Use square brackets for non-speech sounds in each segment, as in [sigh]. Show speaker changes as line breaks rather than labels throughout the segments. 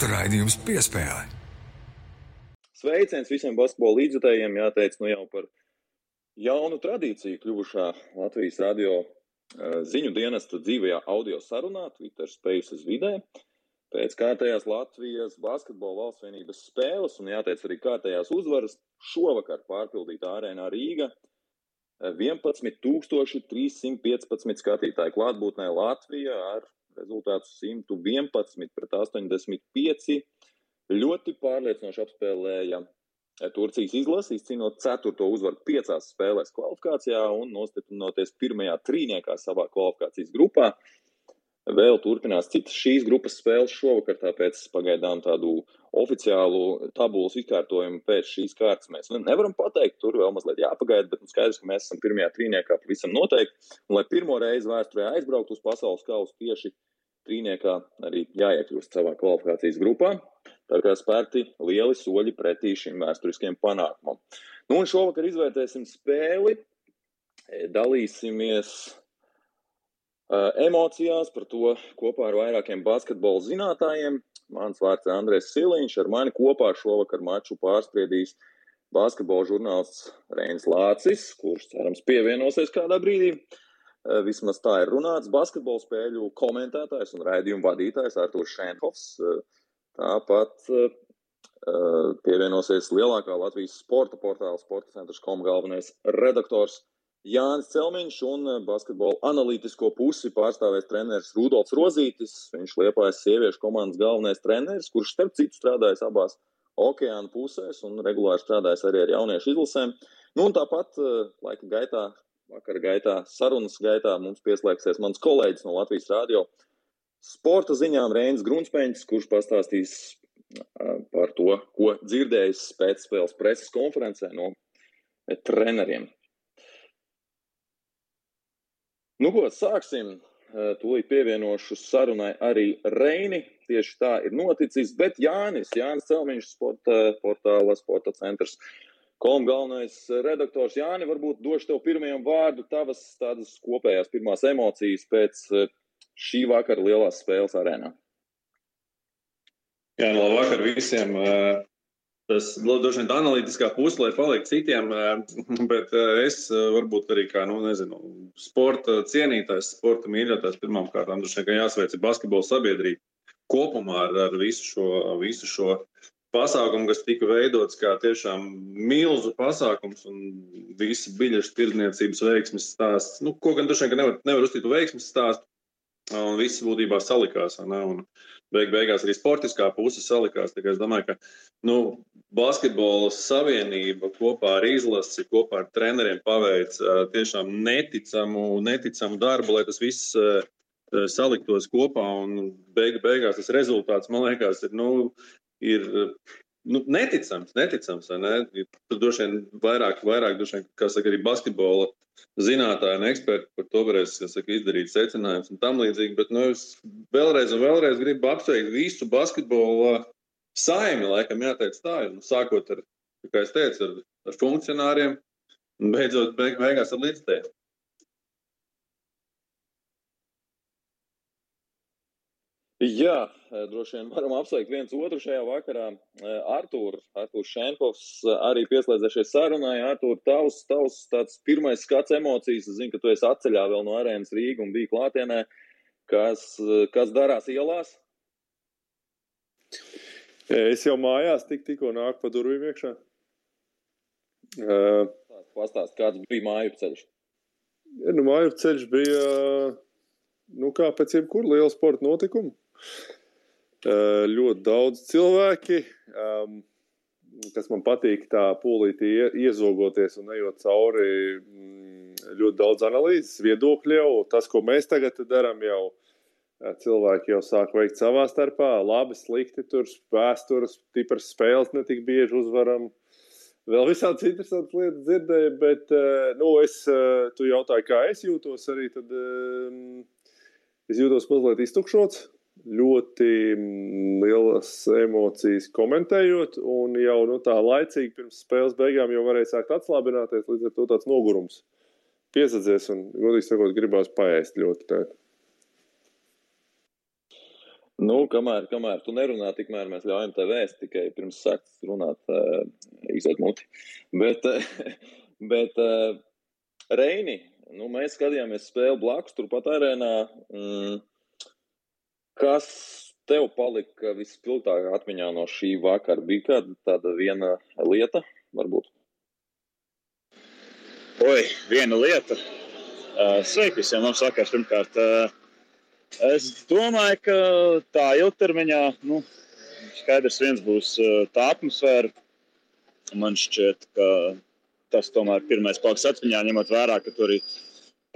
Sporta raidījums piespēle.
Sveiciens visiem basketbola līdzjutējiem. Jāteic, nu jau par jaunu tradīciju kļuvušā Latvijas radio eh, ziņu dienesta dzīvajā audio sarunā, Twitter Spaces vidē. Pēc kārtējās Latvijas basketbola valsts vienības spēles un, jāteic, arī kārtējās uzvaras šovakar pārpildītā arēnā Rīga 11,315 skatītāju klātbūtnē Latvija ar rezultātu 111 pret 85. Ļoti pārliecinoši apspēlēja Turcijas izlasi, izcīnot ceturto uzvaru piecās spēlēs kvalifikācijā un nostiprinoties pirmajā trīniekā savā kvalifikācijas grupā. Vēl turpinās citas šīs grupas spēles šovakar, tāpēc pagaidām tādu oficiālu tabulas izkārtojumu pēc šīs kārtas mēs nevaram pateikt. Tur vēl mazliet jāpagaida, bet nu, skaidrs, ka mēs esam pirmajā trīniekā pavisam noteikti. Un, lai pirmo reizi vēsturē aizbrauktu uz pasaules kausu tieši trīniekā, arī jāiekļūst savā kvalifikācijas grupā. Tā kā spērti lieli soļi pretī šim vēsturiskiem panākumam. Nu, un šovakar izvērtēsim spēli, dalīsimies emocijās par to kopā ar vairākiem basketbola zinātājiem. Mans vārds ir Andrēs Siliņš, ar mani kopā šovakar maču pārspriedīs basketbola žurnālists Reinis Lācis, kurš cerams pievienosies kādā brīdī. Eh, vismaz tā ir runāts. Basketbola spēļu komentētājs un raidījumu vadītājs Artūrs Šenhofs. Eh, tāpat pievienosies lielākā Latvijas sporta portāla sporta centrs kom galvenais redaktors Jānis Celmiņš un eh, basketbola analītisko pusi pārstāvēs treneris Rudolfs Rozītis. Viņš liepājas sieviešu komandas galvenais treneris, kurš starp citu strādājis abās okeāna pusēs un regulāri strādājis arī ar jauniešu izlasēm. Nu, un tāpat eh, laika gaitā, vakara gaitā, sarunas gaitā mums pieslēgsies mans kolēģis no Latvijas Rādio sporta ziņām Reinis Grunspēņš, kurš pastāstīs eh, par to, ko dzirdējis pēc spēles preses konferencē no treneriem. Nu, ko sāksim? Tūlīt pievienošu sarunai arī Reini. Tieši tā ir noticis. Bet Jānis, Jānis Celmiņš, sporta portāla, sporta centrs. Kolum galvenais redaktors Jāni, varbūt došu tev pirmajam vārdu tavas tādas kopējās pirmās emocijas pēc šī vakara lielās spēles arēnā.
Jā, no nu, vakar visiem tas droši vien tā analītiskā puse, lai paliktu citiem, [laughs] bet es varbūt arī kā, nu, nezinu, sporta cienītājs, sporta mīļotājs pirmām kārtām droši vien jāsveic basketbola sabiedrība kopumā ar, ar visu šo, visu šo pasākumu, kas tika veidots kā tiešām milzu pasākums un visi biļešu tirdzniecības veiksmes stāsts, nu, ko gan droši vien nevar, nevar uzstīt par veiksmes stāstu, un viss būtībā salikās. Un, beig beigās arī sportiskā puse salikās. Es domāju, ka nu, basketbola savienība kopā ar izlasi, kopā ar treneriem paveic tiešām neticamu, neticamu darbu, lai tas viss saliktos kopā. Un beig beigās tas rezultāts, man liekas, ir. Nu, ir nu, neticams, neticams. Ne? Tur droši vien vairāk, vairāk vien, kā saka, arī basketbola zinātnēji un eksperti par to varēs saka, izdarīt secinājumus un tam līdzīgi. Bet nu, es vēlreiz vēlreiz gribu apsveikt visu basketbola saimi, laikam jāteic tā, nu, sākot ar, kā es teicu, ar, ar funkcionāriem un beidzot beig, beigās ar līdzstējiem.
Jā, eh, droši vien varam apsveikt viens otru šajā vakarā. Eh, Artūrs, Artūrs Šenkovs eh, arī pieslēdzēšies sarunai. Artūr, tavs, tavs tāds pirmais skats emocijas. Es zinu, ka tu esi atceļā vēl no arēnas Rīga un biji klātienē. Kas, kas darās ielās?
Es jau mājās tik, tikko nāku pa durvīm iekšā.
Uh, Pastāst, kāds bija māju ceļš?
Ja, nu, māju ceļš bija, nu, kā pēc jebkura liela sporta notikuma. Ļoti daudz cilvēki, um, kas man patīk, tā pūlītī iezogoties un ejot cauri mm, ļoti daudz analīzes, viedokļu jau. Tas, ko mēs tagad darām, jau cilvēki jau sāk veikt savā starpā. Labi, slikti, tur vēstures, tipras spēles netik bieži uzvaram. Vēl visādas interesantas lietas dzirdēju, bet, nu, es, tu jautāji, kā es jūtos arī, tad um, es jūtos mazliet iztukšots ļoti mm, lielas emocijas komentējot, un jau nu, tā laicīgi pirms spēles beigām jau varēja sākt atslābināties. Līdz ar to tāds nogurums piesadzies, un, godīgi sakot, gribās paēst ļoti. Tā.
Nu, kamēr, kamēr tu nerunā, tikmēr mēs ļaujam tev vēst tikai pirms sākt runāt, uh, izot muti. Bet, uh, bet uh, Reini, nu, mēs skatījāmies spēli blakus, turpat arēnā. Mm, kas tev palika vispilgtākā atmiņā no šī vakara? Bija kāda tāda viena lieta, varbūt?
Oi, viena lieta. Uh, sveiki visiem! Mums vakars pirmkārt. Uh, Es domāju, ka tā ilgtermiņā nu, skaidrs viens būs tā atmosfēra. Man šķiet, ka tas tomēr ir pirmais paliks atmiņā, ņemot vērā, ka tur arī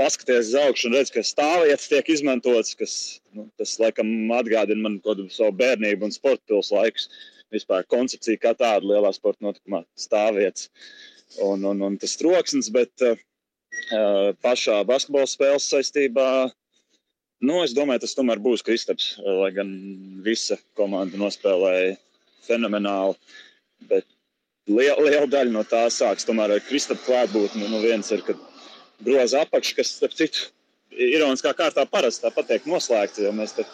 paskaties uz augšu un redz, ka stāvvietas tiek izmantotas. Kas, nu, tas laikam atgādina man kaut kādu savu bērnību un sporta pilsētu laikus. Vispār koncepcija kā tāda lielā sporta notikumā - stāvvietas un, un, un tas troksnis, bet uh, pašā basketbola spēles saistībā Nu, es domāju, tas tomēr būs Kristaps. Lai gan visa komanda nospēlēja fenomenāli. Bet liela, liela daļa no tā sāks tomēr ar Kristapa klātbūtni. Nu, viens ir, kad groza apakš, kas, starp citu, ironiskā kārtā parasti tāpat tiek noslēgts. Mēs te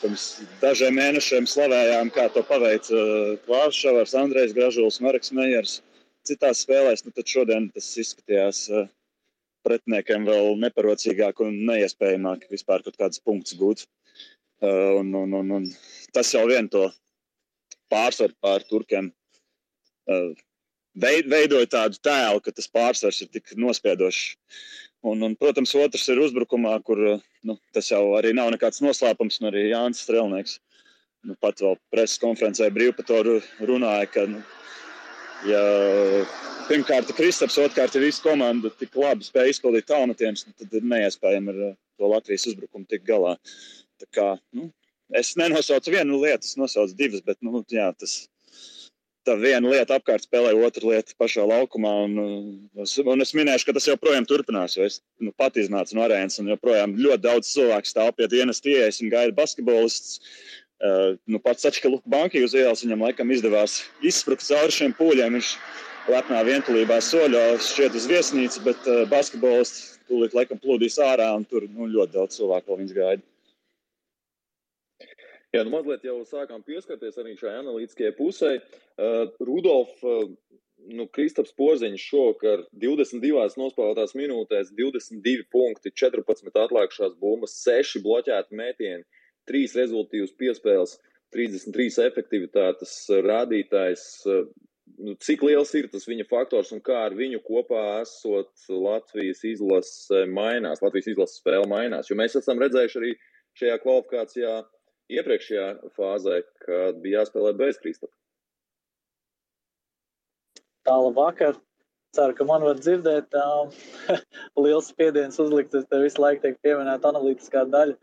pirms dažiem mēnešiem slavējām, kā to paveica uh, Klārs Šavars, Andrejs Gražuls, Marks Meijers. Citās spēlēs, nu tad šodien tas izskatījās uh, pretiniekiem vēl neparocīgāk un neiespējamāk vispār kaut kādas punktus gūt. Uh, un, un, un, un tas jau vien to pārsvaru pār turkiem uh, veidoja tādu tēlu, ka tas pārsvars ir tik nospiedošs. Un, un, protams, otrs ir uzbrukumā, kur nu, tas jau arī nav nekāds noslēpums. Arī Jānis Strelnieks nu, pat vēl preses konferencē brīvi par to runāja, ka nu, ja pirmkārt Kristaps, otrkārt ir visa komanda tik labi spēja izpildīt tālmetienus, nu, tad ir neiespējami ar uh, to Latvijas uzbrukumu tik galā. Tā kā, nu, es nenosaucu vienu lietu, es nosaucu divas, bet nu, jā, tas tā viena lieta apkārt spēlē, otra lieta pašā laukumā. Un, un es minēšu, ka tas joprojām turpinās. Es nu, pat iznācu no arēnas, un joprojām ļoti daudz cilvēku stāv pie dienas ieejas un gaida basketbolists. Uh, nu, pats Sačka Luka Banki uz ielas viņam laikam izdevās izsprukt cauri šiem pūļiem. Viņš lepnā vientulībā soļo šķiet uz viesnīcu, bet uh, basketbolists tūlīt laikam plūdīs ārā un tur nu, ļoti daudz cilvēku vēl viņus gaida.
Jā, nu mazliet jau sākām pieskarties arī šai analītiskajai pusē. Uh, Rudolf, uh, nu, Kristaps Porziņš šokar 22 nospēlētās minūtēs, 22 punkti, 14 atlikušās bumbas, 6 bloķēti mētieni, 3 rezultīvas piespēles, 33 efektivitātes rādītājs. Uh, nu, cik liels ir tas viņa faktors un kā ar viņu kopā esot Latvijas izlase mainās, Latvijas izlases spēle mainās. Jo mēs esam redzējuši arī šajā kvalifikācijā iepriekšējā fāzē, kad bija jāspēlē bez Kristapa.
Tālu vakar. Ceru, ka man var dzirdēt. Um, [laughs] liels spiediens uzlikt. Es te visu laiku tiek pieminēta analītiskā daļa.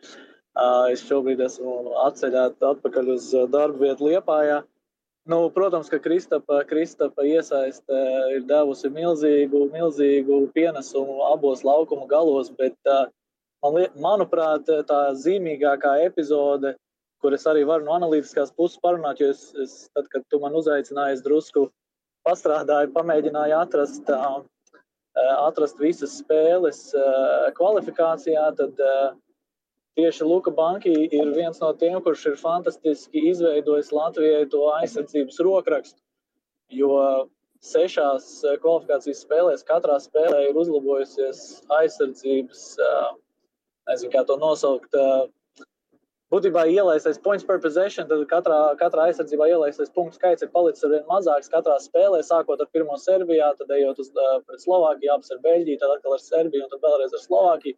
Uh, es šobrīd esmu atceļāts atpakaļ uz darbu vietu Liepājā. Uh, Nu, protams, ka Kristapa, Kristapa iesaiste ir devusi milzīgu, milzīgu pienesumu abos laukuma galos, bet man, manuprāt, tā zīmīgākā epizode, kur es arī varu no analītiskās puses parunāt, jo es, es tad, kad tu man uzaicināji, es drusku pastrādāju, pamēģināju atrast, atrast visas spēles kvalifikācijā, tad Tieši Luka Banki ir viens no tiem, kurš ir fantastiski izveidojis Latvijai to aizsardzības rokrakstu. Jo sešās kvalifikācijas spēlēs katrā spēlē ir uzlabojusies aizsardzības, nezinu, kā to nosaukt. Būtībā ielaistais points per possession, tad katrā, katrā aizsardzībā ielaistais punktu skaits ir palicis ar vien mazāks katrā spēlē, sākot ar pirmo Serbijā, tad ejot uz Slovākiju, apsver Beļģiju, tad atkal ar Serbiju un tad vēlreiz ar Slovākiju.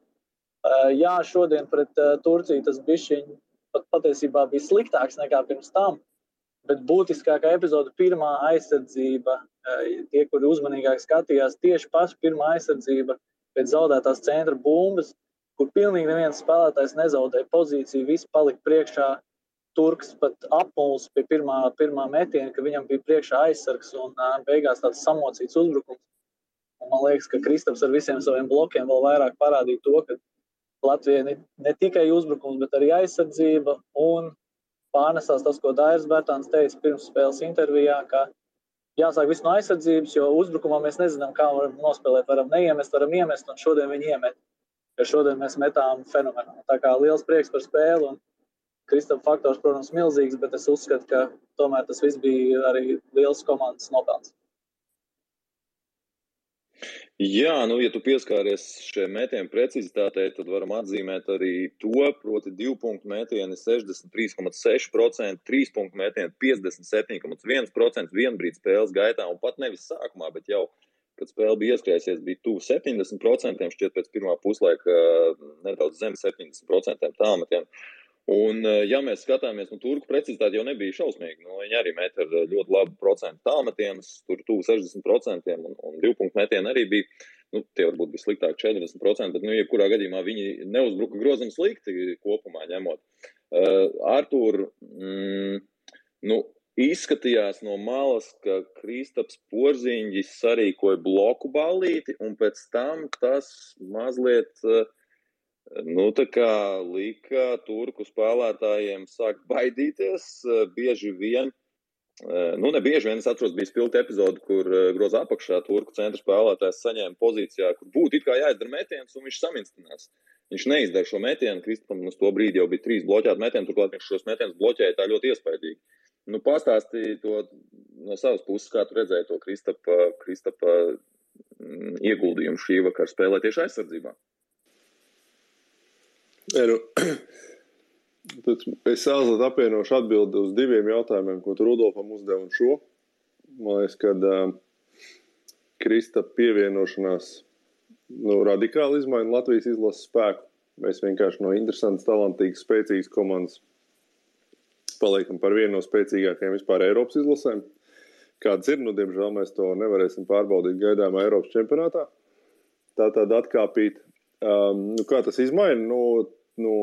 Jā, šodien pret Turciju tas bišķiņ pat patiesībā bija sliktāks nekā pirms tam. Bet būtiskākā epizode, pirmā aizsardzība, tie, kuri uzmanīgāk skatījās, tieši paša pirmā aizsardzība pēc zaudētās centra bumbas, kur pilnīgi neviens spēlētājs nezaudēja pozīciju, viss palika priekšā. Turks pat apmuls pie pirmā, pirmā metiena, ka viņam bija priekšā aizsargs un beigās tāds samocīts uzbrukums. Un man liekas, ka Kristaps ar visiem saviem blokiem vēl vairāk parādīja to, ka Latvijai ne, ne tikai uzbrukums, bet arī aizsardzība. Un pārnesās tas, ko Dairis Bērtāns teica pirms spēles intervijā, ka jāsāk viss no aizsardzības, jo uzbrukumā mēs nezinām, kā varam nospēlēt. Varam neiemest, varam iemest, un šodien viņi iemet. Jo šodien mēs metām fenomenāli. Tā kā liels prieks par spēli. Un Kristofam faktors, protams, milzīgs, bet es uzskatu, ka tomēr tas viss bija arī liels komandas nopelns.
Jā, nu, ja tu pieskāries šiem metienu precizitātei, tad varam atzīmēt arī to, proti, divu punktu metieni 63,6%, trīs punktu metieni 57,1% vienbrīd spēles gaitā, un pat nevis sākumā, bet jau, kad spēle bija ieskrējusies, bija tuvu 70%, šķiet pēc pirmā puslaika nedaudz zem 70% tālmetienu. Un, eh, ja mēs skatāmies, nu, turku precizitāte jau nebija šausmīga. Nu, viņi arī met ar eh, ļoti labu procentu tālmetienus, tur tuvu 60%, un, un divu punktu metieni arī bija. Nu, tie varbūt bija sliktāk 40%, bet, nu, jebkurā gadījumā viņi neuzbruka grozam slikti kopumā ņemot. Uh, Artur, mm, nu, izskatījās no malas, ka Kristaps Porziņģis sarīkoja bloku ballīti, un pēc tam tas mazliet uh, Nu, lika turku spēlētājiem sākt baidīties, eh, bieži vien, eh, nu, ne bieži vien es atceros, bija spilgta epizode, kur eh, groza apakšā turku centra spēlētājs saņēma pozīcijā, kur būtu it kā jāizdara metiens, un viņš saminstinās. Viņš neizdara šo metienu, Kristupam uz to brīdi jau bija trīs bloķēti metieni, turklāt viņš šos metienus bloķēja tā ļoti iespaidīgi. Nu, pastāstīja to no savas puses, kā tu redzēji to Kristapa, Kristapa mm, ieguldījumu šī vakara spēlē tieši aizsardzībā.
Ja, nu, [clears throat] es sāzot apvienošu atbildi uz diviem jautājumiem, ko tu Rudolfam uzdevi un šo. Man liekas, ka uh, Krista pievienošanās nu, radikāli izmaina Latvijas izlases spēku. Mēs vienkārši no interesantas, talantīgas, spēcīgas komandas paliekam par vienu no spēcīgākajām vispār Eiropas izlasēm. Kāds ir, nu, diemžēl mēs to nevarēsim pārbaudīt gaidāmā Eiropas čempionātā. Tā tad atkāpīt Um, nu, kā tas izmaina? Nu, nu,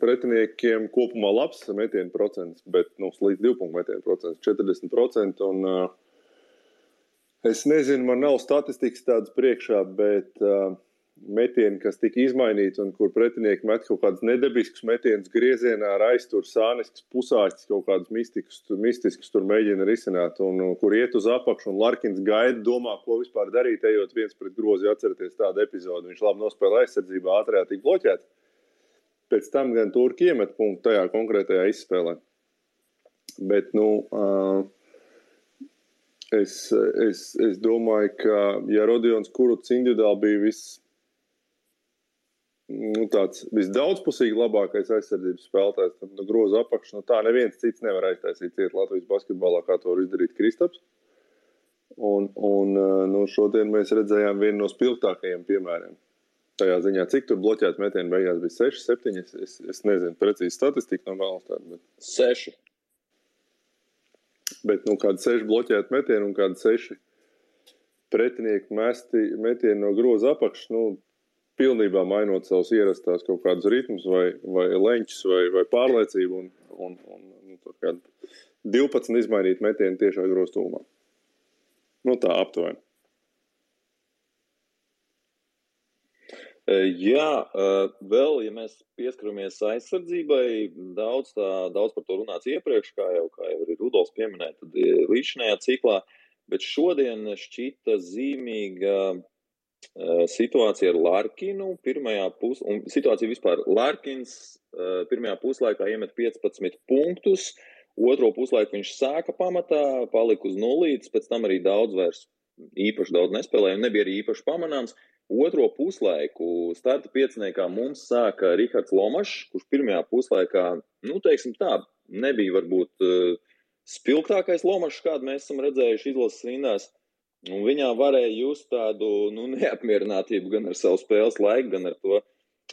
pretiniekiem kopumā labs metienu procents, bet nu, līdz 2 punktu metienu procents - 40%. Un, uh, es nezinu, man nav statistikas tādas priekšā, bet uh, metieni, kas tika izmainīti un kur pretinieki met kaut kādus nedabiskus metienus griezienā ar aizturu sānisks, pusāķis, kaut kādus mistiskus, mistiskus tur mēģina risināt, un, kur iet uz apakšu, un Larkins gaida, domā, ko vispār darīt, ejot viens pret grozi, atcerieties tādu epizodu. Viņš labi nospēlē aizsardzībā, ātrāk tika bloķēts. Pēc tam gan turki iemet punktu tajā konkrētajā izspēlē. Bet, nu, uh, es, es, es domāju, ka, ja Rodions Kuruts individuāli bija viss nu, tāds visdaudzpusīgi labākais aizsardzības spēlētājs. Tad nu, groza apakšā. Nu, tā neviens cits nevar aiztaisīt ciet Latvijas basketbolā, kā to var izdarīt Kristaps. Un, un nu, šodien mēs redzējām vienu no spilgtākajiem piemēriem. Tajā ziņā, cik tur bloķēta metiena beigās bija 6, 7. Es, es, nezinu precīzi statistiku no malas. Bet...
6.
Bet nu, kāda 6 bloķēta metiena un kāda 6 pretinieku mesti metienu no groza apakšas. Nu, pilnībā mainot savus ierastās kaut kādus ritmus, vai, vai leņķus, vai, vai pārliecību, un, un, un, un tur kādu 12 izmainīt metienu tiešā groztūmā. Nu, tā aptuveni.
E, jā, e, vēl, ja mēs pieskaramies aizsardzībai, daudz, tā, daudz par to runāts iepriekš, kā jau, kā jau arī Rudolfs pieminēja, tad līdzinājā ciklā, bet šodien šķita zīmīga situācija ar Larkinu pirmajā pusē, un situācija vispār Larkins pirmajā puslaikā iemet 15 punktus, otro puslaiku viņš sāka pamatā, palika uz nulītes, pēc tam arī daudz vairs īpaši daudz nespēlēja un nebija arī īpaši pamanāms. Otro puslaiku starta pieciniekā mums sāka Rihards Lomašs, kurš pirmajā puslaikā, nu, teiksim tā, nebija varbūt uh, spilgtākais Lomašs, kādu mēs esam redzējuši izlases rindās. Un viņā varēja just tādu nu, neapmierinātību gan ar savu spēles laiku, gan ar to,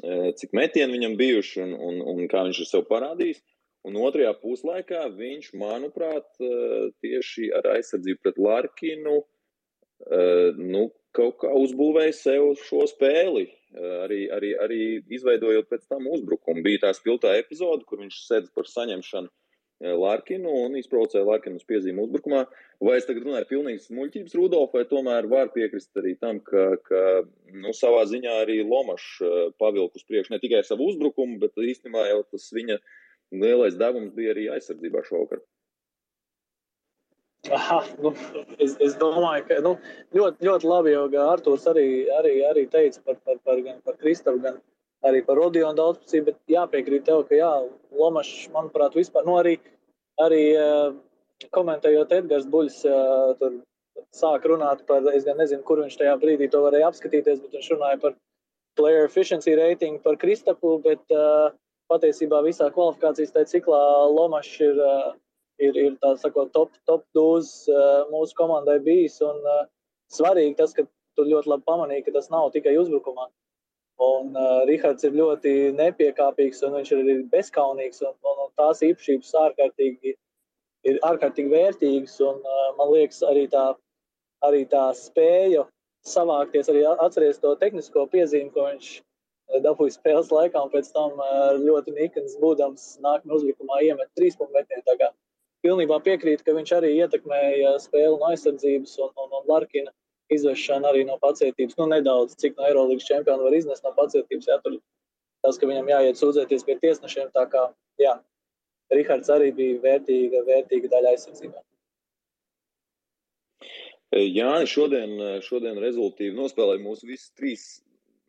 e, cik metieni viņam bijuši un, un, un kā viņš ir sev parādījis. Un otrajā puslaikā viņš, manuprāt, e, tieši ar aizsardzību pret Larkinu e, nu, kaut kā uzbūvēja sev šo spēli. Arī, arī, arī izveidojot pēc tam uzbrukumu. Bija tā spilgtā epizode, kur viņš sēdz par saņemšanu Larkinu un izprovocēja Larkinu uz piezīmu uzbrukumā. Vai es tagad runāju pilnīgas muļķības, Rudolf, vai tomēr var piekrist arī tam, ka, ka nu, savā ziņā arī Lomašs eh, pavilk uz priekšu ne tikai ar savu uzbrukumu, bet īstenībā jau tas viņa lielais devums bija arī aizsardzībā šovakar.
Aha, nu, es, es domāju, ka nu, ļoti, ļoti labi, jo Arthurs arī, arī, arī teica par, par, par, gan par Kristapu, gan arī par Rodionu daudzpusību, bet jāpiekrīt tev, ka jā, Lomašs, manuprāt, vispār, nu arī, arī komentējot Edgars Buļs, tur sāk runāt par, es gan nezinu, kur viņš tajā brīdī to varēja apskatīties, bet viņš runāja par player efficiency rating par Kristapu, bet uh, patiesībā visā kvalifikācijas tajā ciklā Lomašs ir, uh, ir, ir tā sakot, top, top dūz uh, mūsu komandai bijis. Un uh, svarīgi tas, ka tu ļoti labi pamanīji, ka tas nav tikai uzbrukumā. Un uh, Rihards ir ļoti nepiekāpīgs un viņš ir arī bezskaunīgs. Un, un, un tās īpašības ārkārtīgi, ir ārkārtīgi vērtīgas. Un, uh, man liekas, arī tā, arī tā spēja savākties, arī atcerēties to tehnisko piezīmi, ko viņš dabūja spēles laikā. Un pēc tam uh, ļoti nikns būdams nākamajā uzbrukumā iemet trīs punktu metienu. Tā kā pilnībā piekrītu, ka viņš arī ietekmēja spēli no aizsardzības un, un, un Larkina izvešana arī no pacietības. Nu, nedaudz, cik no Eirolandes čempiona var iznest no pacietības. Jā, tur tas, ka viņam jāiet sūdzēties pie tiesnešiem. Tā kā, jā, Rihards arī bija vērtīga, vērtīga daļa aizsardzībā.
Jā, šodien, šodien rezultāti nospēlēja mūsu visas trīs,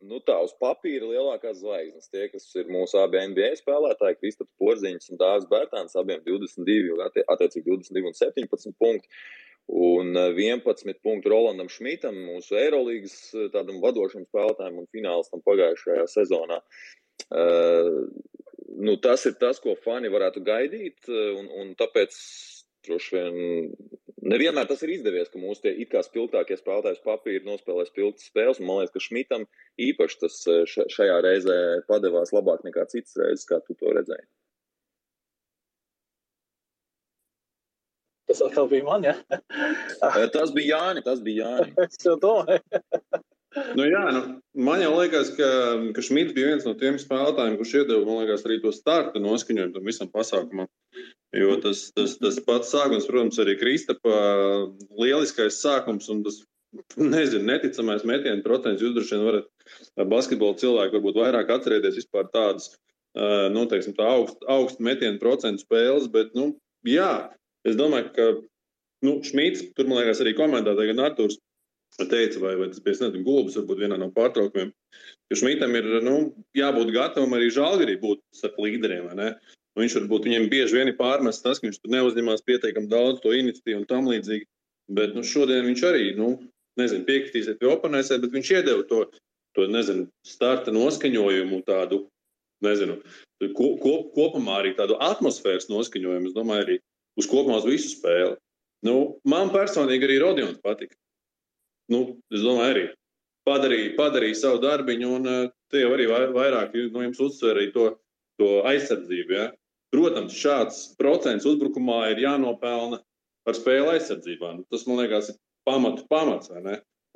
nu tā uz papīra lielākās zvaigznes. Tie, kas ir mūsu abi NBA spēlētāji, Kristaps Porziņš un Dārzs Bērtāns, abiem 22, attiecīgi 22 un 17 punkti. Un 11 eh, punktu Rolandam Šmitam, mūsu Eirolandes tādam vadošam spēlētājam un finālistam pagājušajā sezonā. Uh, nu, tas ir tas, ko fani varētu gaidīt, un, un tāpēc droši vien nevienmēr tas ir izdevies, ka mūsu tie it kā spilgtākie spēlētāji papīri nospēlē spilgtas spēles. Man liekas, ka Šmitam īpaši tas šajā reizē padevās labāk nekā citas reizes, kā tu to redzēji.
Tas atkal bija man, ja? [laughs]
tas bija Jānis. Tas bija Jānis. [laughs]
es jau domāju. [laughs]
nu, jā, nu, man jau liekas, ka, ka Šmits bija viens no tiem spēlētājiem, kurš iedeva liekas, arī to starta noskaņojumu tam visam pasākumam. Jo tas, tas, tas pats sākums, protams, arī Kristapa lieliskais sākums un tas nezinu, neticamais metienu procents. Jūs droši vien varat basketbola cilvēku varbūt vairāk atcerēties vispār tādas, nu, teiksim, tā augstu augst metienu procentu spēles, bet, nu, jā, Es domāju, ka nu, Šmīts, tur man liekas, arī komentētāji, gan Arthurs teica, vai, vai tas bija nezinu, gulbis, varbūt vienā no pārtraukumiem, ka Šmītam ir nu, jābūt gatavam arī žālgarī būt starp līderiem. Viņš varbūt viņiem bieži vien ir pārmests tas, ka viņš tur neuzņemās pietiekami daudz to iniciatīvu un tam līdzīgi. Bet nu, šodien viņš arī, nu, nezinu, piekritīsiet vai oponēsiet, bet viņš iedeva to, to nezinu, starta noskaņojumu tādu, nezinu, ko, ko, kopumā arī tādu atmosfēras noskaņojumu. Es domāju, arī uz kopumā uz visu spēli. Nu, man personīgi arī Rodions patika. Nu, es domāju, arī padarīja, padarīja savu darbiņu, un uh, tie arī vairāk no jums uzsver to, to aizsardzību. Ja? Protams, šāds procents uzbrukumā ir jānopelna par spēli aizsardzībā. Nu, tas, man liekas, ir pamatu pamats.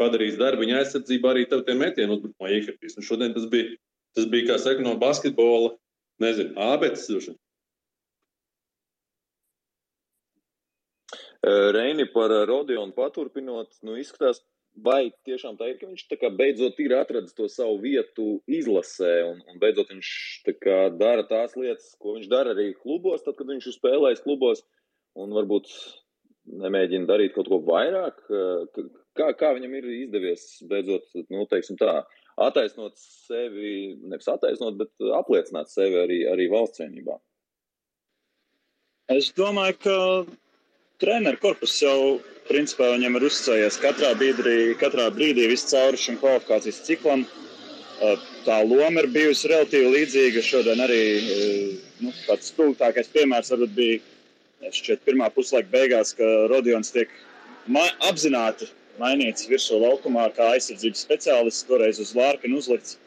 Padarīs darbiņu aizsardzību arī tev tie metieni uzbrukumā iekritīs. Nu, šodien tas bija, tas bija, kā saka, no basketbola, nezinu, ābeces
Reini par Rodionu paturpinot, nu izskatās, vai tiešām tā ir, ka viņš tā beidzot ir atradis to savu vietu izlasē, un, un beidzot viņš kā, dara tās lietas, ko viņš dara arī klubos, tad, kad viņš ir spēlējis klubos, un varbūt nemēģina darīt kaut ko vairāk. Kā, kā viņam ir izdevies beidzot, nu, teiksim tā, attaisnot sevi, nevis attaisnot, bet apliecināt sevi arī, arī valsts cienībā?
Es domāju, ka treneru korpus jau principā viņam ir uzticējies katrā brīdī, katrā brīdī viscauri šim kvalifikācijas ciklam. Tā loma ir bijusi relatīvi līdzīga. Šodien arī nu, tāds spilgtākais piemērs varbūt bija šķiet pirmā puslaika beigās, ka Rodions tiek ma apzināti mainīts virsū laukumā kā aizsardzības speciālists, toreiz uz Lārkinu uzlikts.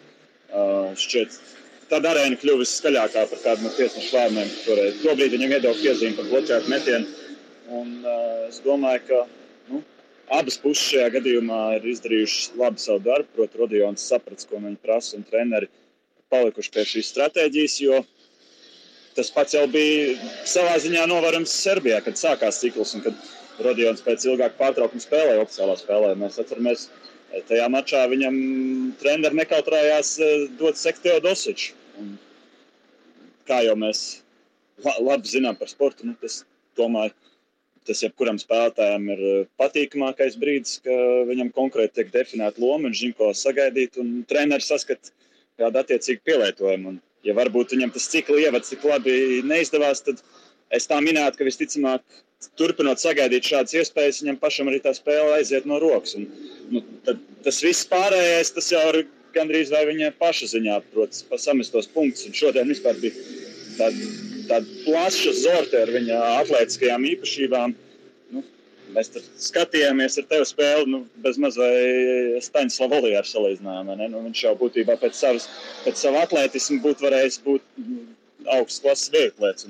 Šķiet, tad arēna kļuvusi skaļākā par kādu no tiesnešu lēmumiem. Tobrīd viņam iedeva piezīmi par bloķētu metienu Un, uh, es domāju, ka nu, abas puses šajā gadījumā ir izdarījušas labi savu darbu. Protams, Rodions saprata, ko viņi prasa, un treneri palikuši pie šīs stratēģijas. Jo tas pats jau bija savā ziņā novērojams Serbijā, kad sākās cikls un kad Rodions pēc ilgāka pārtraukuma spēlēja oficiālā spēlē. Mēs atceramies, tajā mačā viņam treneri nekautrējās dot sektejo dosiču. Kā jau mēs labi zinām par sportu, nu, tas domāju tas jebkuram spēlētājam ir eh, patīkamākais brīdis, ka viņam konkrēti tiek definēta loma, viņš zina, ko sagaidīt. Un treneris saskata kādu attiecīgu pielietojumu. Un, ja varbūt viņam tas cikla ievads tik labi neizdevās, tad es tā minētu, ka visticamāk, turpinot sagaidīt šādas iespējas, viņam pašam arī tā spēle aiziet no rokas. Un, nu, tad, tas viss pārējais, tas jau ir gandrīz vai viņa paša ziņā, protams, samestos punktus. Un šodien vispār bija tāda, tāda plaša zorte ar viņa atletiskajām īpašībām Mēs tur skatījāmies ar tevi spēli, nu, bez maz vai Staņslava Olijāra salīdzinājumā. Nu, viņš jau būtībā pēc, savas, pēc sava atletismu būtu varējis būt augsts klases vietlēts.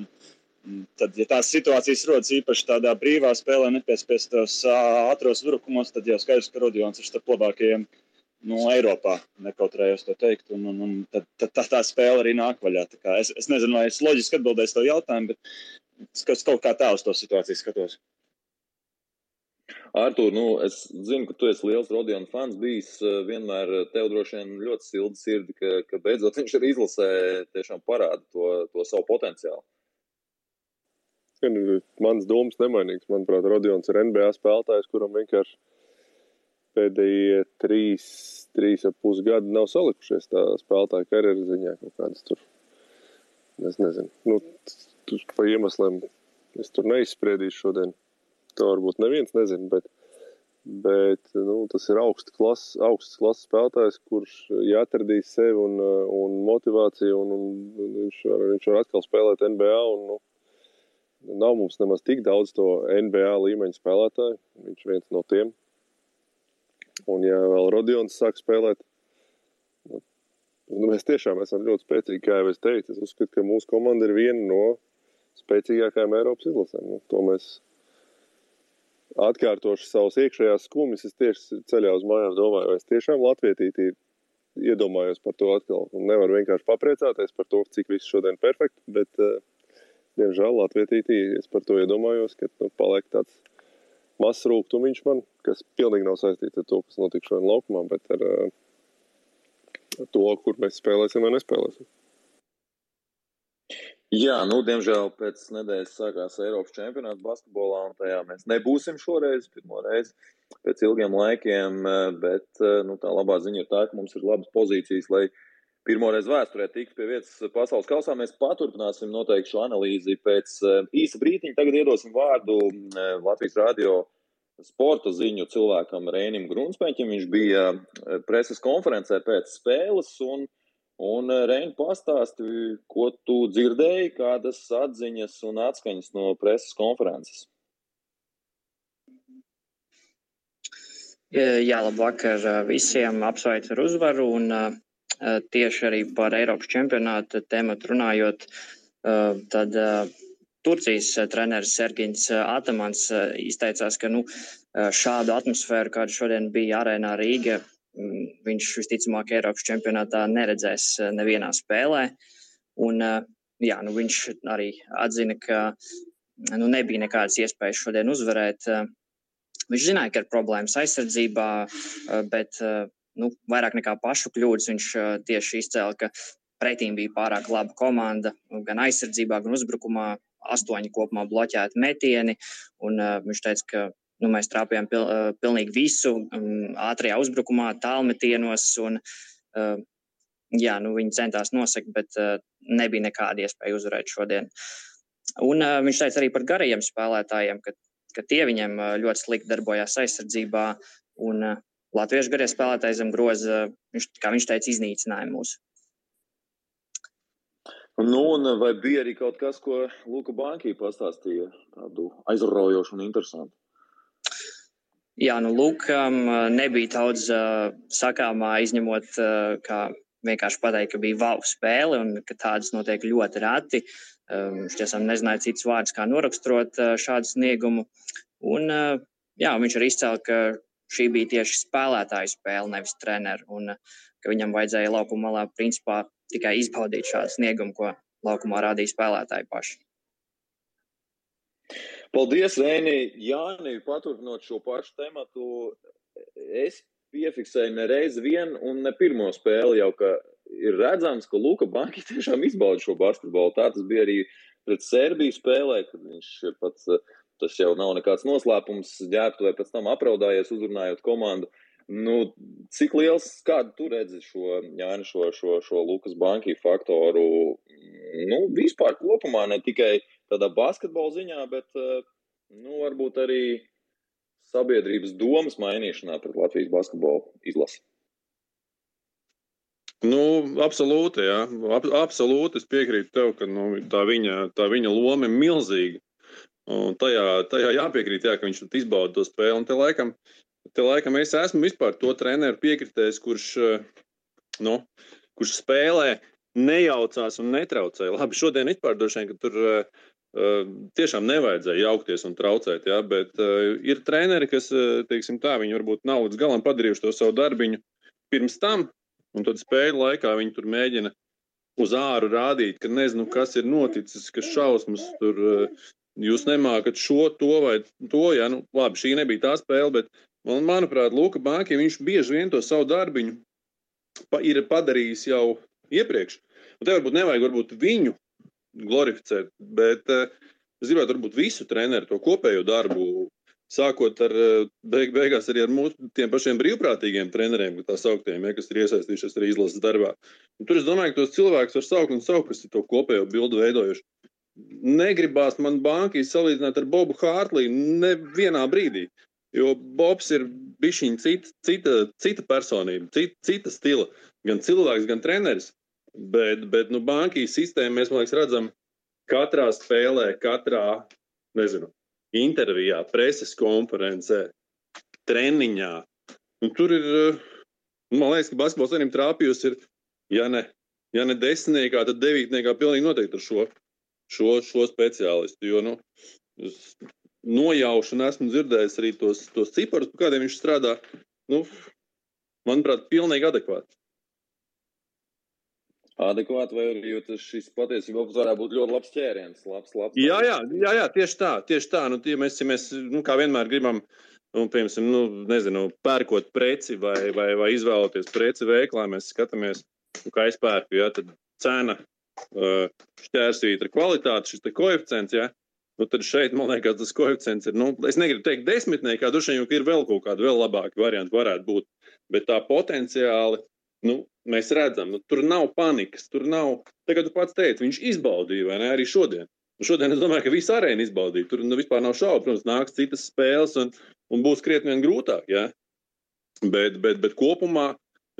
Tad, ja tās situācijas rodas īpaši tādā brīvā spēlē, nepiespiestos ātros brukumos, tad jau skaidrs, ka Rodions ir starp labākajiem no nu, Eiropā. Nekautrējos to teikt, un, un, un tad, tad tā, tā spēle arī nāk vaļā. Es, es nezinu, vai es loģiski atbildēšu to jautājumu, bet es kaut kā tā uz to situāciju skatos.
Artur, nu, es zinu, ka tu esi liels Rodiona fans bijis. Eh, vienmēr eh, tev droši vien ļoti silda sirdi, ka, ka beidzot viņš ir izlasē, tiešām parāda to, to savu potenciālu.
Nu, mans domas nemainīgs. Manuprāt, Rodions ir NBA spēlētājs, kuram vienkārši pēdējie trīs, trīs ap pus gadi nav salikušies tā spēlētāja karjeras ziņā kaut kādas tur. Es nezinu. Nu, tur pa iemesliem es tur neizspriedīšu šodien to varbūt neviens nezina, bet, bet nu, tas ir augsts klases, augsts klases spēlētājs, kurš jāatradīs sevi un, un motivāciju, un, un viņš, var, viņš var atkal spēlēt NBA. Un, nu, nav mums nemaz tik daudz to NBA līmeņa spēlētāju. Viņš ir viens no tiem. Un, ja vēl Rodions sāk spēlēt, nu, nu, mēs tiešām esam ļoti spēcīgi. Kā jau es teicu, es uzskatu, ka mūsu komanda ir viena no spēcīgākajām Eiropas izlasēm. Nu, to mēs atkārtošu savus iekšējās skumjas. Es tieši ceļā uz mājām domāju, vai es tiešām latvietītī iedomājos par to atkal. Un nevaru vienkārši papriecāties par to, cik viss šodien ir perfekti, bet, uh, diemžēl, latvietītī es par to iedomājos, ka nu, paliek tāds mazs rūkstošs man, kas pilnīgi nav saistīts ar to, kas notika šodien laukumā, bet ar, uh, ar to, kur mēs spēlēsim vai nespēlēsim.
Jā, nu, diemžēl pēc nedēļas sākās Eiropas čempionāts basketbolā, un tajā mēs nebūsim šoreiz, pirmo reizi pēc ilgiem laikiem. Eh, bet eh, nu, tā labā ziņa ir tā, ka mums ir labas pozīcijas, lai pirmoreiz vēsturē tiktu pie vietas pasaules kausā. Mēs paturpināsim noteikti šo analīzi pēc eh, īsa brīdiņa. Tagad iedosim vārdu Latvijas radio sporta ziņu cilvēkam Rēnim Grunspēņķim. Viņš bija preses konferencē pēc spēles. Un, Un, eh, Reini, pastāsti, ko tu dzirdēji, kādas atziņas un atskaņas no preses konferences?
Jā, labvakar eh, visiem. Apsveicu ar uzvaru. Un, uh, tieši arī par Eiropas čempionāta tēmatu runājot, uh, tad uh, Turcijas treneris Sergins Atamans izteicās, ka nu, šādu atmosfēru, kāda šodien bija arēnā Rīga, Mm, viņš visticamāk Eiropas čempionātā neredzēs eh, nevienā spēlē. Un, eh, jā, nu viņš arī atzina, ka nu, nebija nekādas iespējas šodien uzvarēt. Eh, viņš zināja, ka ir problēmas aizsardzībā, bet nu, vairāk nekā pašu kļūdas viņš tieši izcēla, ka pretīm bija pārāk laba komanda gan aizsardzībā, gan uzbrukumā. Astoņi kopumā bloķēti metieni. Un, uh, viņš teica, ka Nu, mēs trāpījām pil, uh, pilnīgi visu, um, ātrajā uzbrukumā, tālmetienos. Un, uh, jā, nu, viņi centās nosegt, bet uh, nebija nekāda iespēja uzvarēt šodien. Un uh, viņš teica arī par garajiem spēlētājiem, ka, ka tie viņiem uh, ļoti slikti darbojās aizsardzībā. Un uh, latviešu garie spēlētāji zem groza, viņš, kā viņš teica, iznīcināja mūs.
Nu, un vai bija arī kaut kas, ko Luka Banki pastāstīja, tādu aizraujošu un interesantu?
Jā, nu, Lukam nebija daudz uh, sakāmā, izņemot, uh, kā vienkārši pateikt, ka bija wow spēle un ka tādas notiek ļoti reti. Um, viņš tiešām nezināja citus vārdus, kā noraksturot uh, šādu sniegumu. Un, uh, jā, viņš arī izcēla, ka šī bija tieši spēlētāju spēle, nevis treneru. Un uh, ka viņam vajadzēja laukuma malā principā tikai izbaudīt šādu sniegumu, ko laukumā rādīja spēlētāji paši.
Paldies, Rēnī. Jāni, paturpinot šo pašu tematu, es piefiksēju ne reizi vien un ne pirmo spēli jau, ka ir redzams, ka Luka Banki tiešām izbauda šo basketbolu. Tā tas bija arī pret Serbiju spēlē, kad viņš pats, tas jau nav nekāds noslēpums, ģērbtu vai pēc tam apraudājies uzrunājot komandu. Nu, cik liels, kādu tu redzi šo, Jāni, šo, šo, šo Lukas Banki faktoru, nu, vispār kopumā, ne tikai tādā basketbola ziņā, bet, nu, varbūt arī sabiedrības domas mainīšanā pret Latvijas basketbolu izlasi?
Nu, absolūti, jā. Ab, absolūti es piekrītu tev, ka nu, tā, viņa, tā viņa loma ir milzīga. Un tajā, tajā jāpiekrīt, jā, ka viņš izbauda to spēli. Un te laikam, te laikam es esmu vispār to treneru piekritējis, kurš, nu, kurš spēlē nejaucās un netraucēja. Labi, šodien vispār droši vien, ka tur uh, tiešām nevajadzēja jaukties un traucēt, ja, bet uh, ir treneri, kas, teiksim tā, viņi varbūt nav līdz galam padarījuši to savu darbiņu pirms tam, un tad spēļu laikā viņi tur mēģina uz āru rādīt, ka nezinu, kas ir noticis, kas šausmas tur. Jūs nemākat šo, to vai to. Ja? Nu, labi, šī nebija tā spēle, bet man, manuprāt, Luka viņš bieži vien to savu darbiņu pa, ir padarījis jau iepriekš. Un te varbūt nevajag varbūt viņu glorificēt, bet uh, es gribētu varbūt visu treneru to kopējo darbu. Sākot ar eh, beig, beigās arī ar mūsu pašiem brīvprātīgiem treneriem, tā sauktiem, ja, kas ir iesaistījušies arī izlases darbā. Un tur es domāju, ka tos cilvēkus var saukt un saukt, kas ir to kopējo bildu veidojuši. Negribās man bankai salīdzināt ar Bobu Hārtliju nevienā brīdī, jo Bobs ir bijis cita, cita, cita personība, cita, cita stila, gan cilvēks, gan treneris. Bet, bet nu, bankijas sistēmu mēs liekas, redzam katrā spēlē, katrā nezinu, intervijā, preses konferencē, treniņā. Un tur ir, man liekas, ka basketbols vienam trāpījusi ir, ja ne, ja ne desmitniekā, tad devītniekā pilnīgi noteikti ar šo, šo, šo speciālistu. Jo, nu, nojaušu, un esmu dzirdējis arī tos, tos ciparus, par kādiem viņš strādā. Nu, manuprāt, pilnīgi adekvāti
adekvāti, vai arī šis patiesībā varētu būt ļoti labs ķēriens. Labs, labs,
jā, jā, jā, jā, tieši tā. Tieši tā. Nu, tie, mēs, ja mēs, nu, kā vienmēr gribam, nu, piemēram, nu, nezinu, pērkot preci vai, vai, vai izvēloties preci veiklā, mēs skatāmies, nu, kā es pērku, ja, tad cena šķērsvītra kvalitāte, šis koeficients, ja, nu, tad šeit, man liekas, tas koeficients ir, nu, es negribu teikt desmitniekā, duši vien, ir vēl kaut kādi vēl labāki varianti varētu būt, bet tā potenciāli nu, mēs redzam, nu, tur nav panikas. Tur nav, tagad tu pats teici, viņš izbaudīja, vai ne, arī šodien. Nu, šodien es domāju, ka visi arēna izbaudīja. Tur nu, vispār nav šaubu. Protams, nāks citas spēles un, un būs krietni vien grūtāk. Ja? Bet, bet, bet kopumā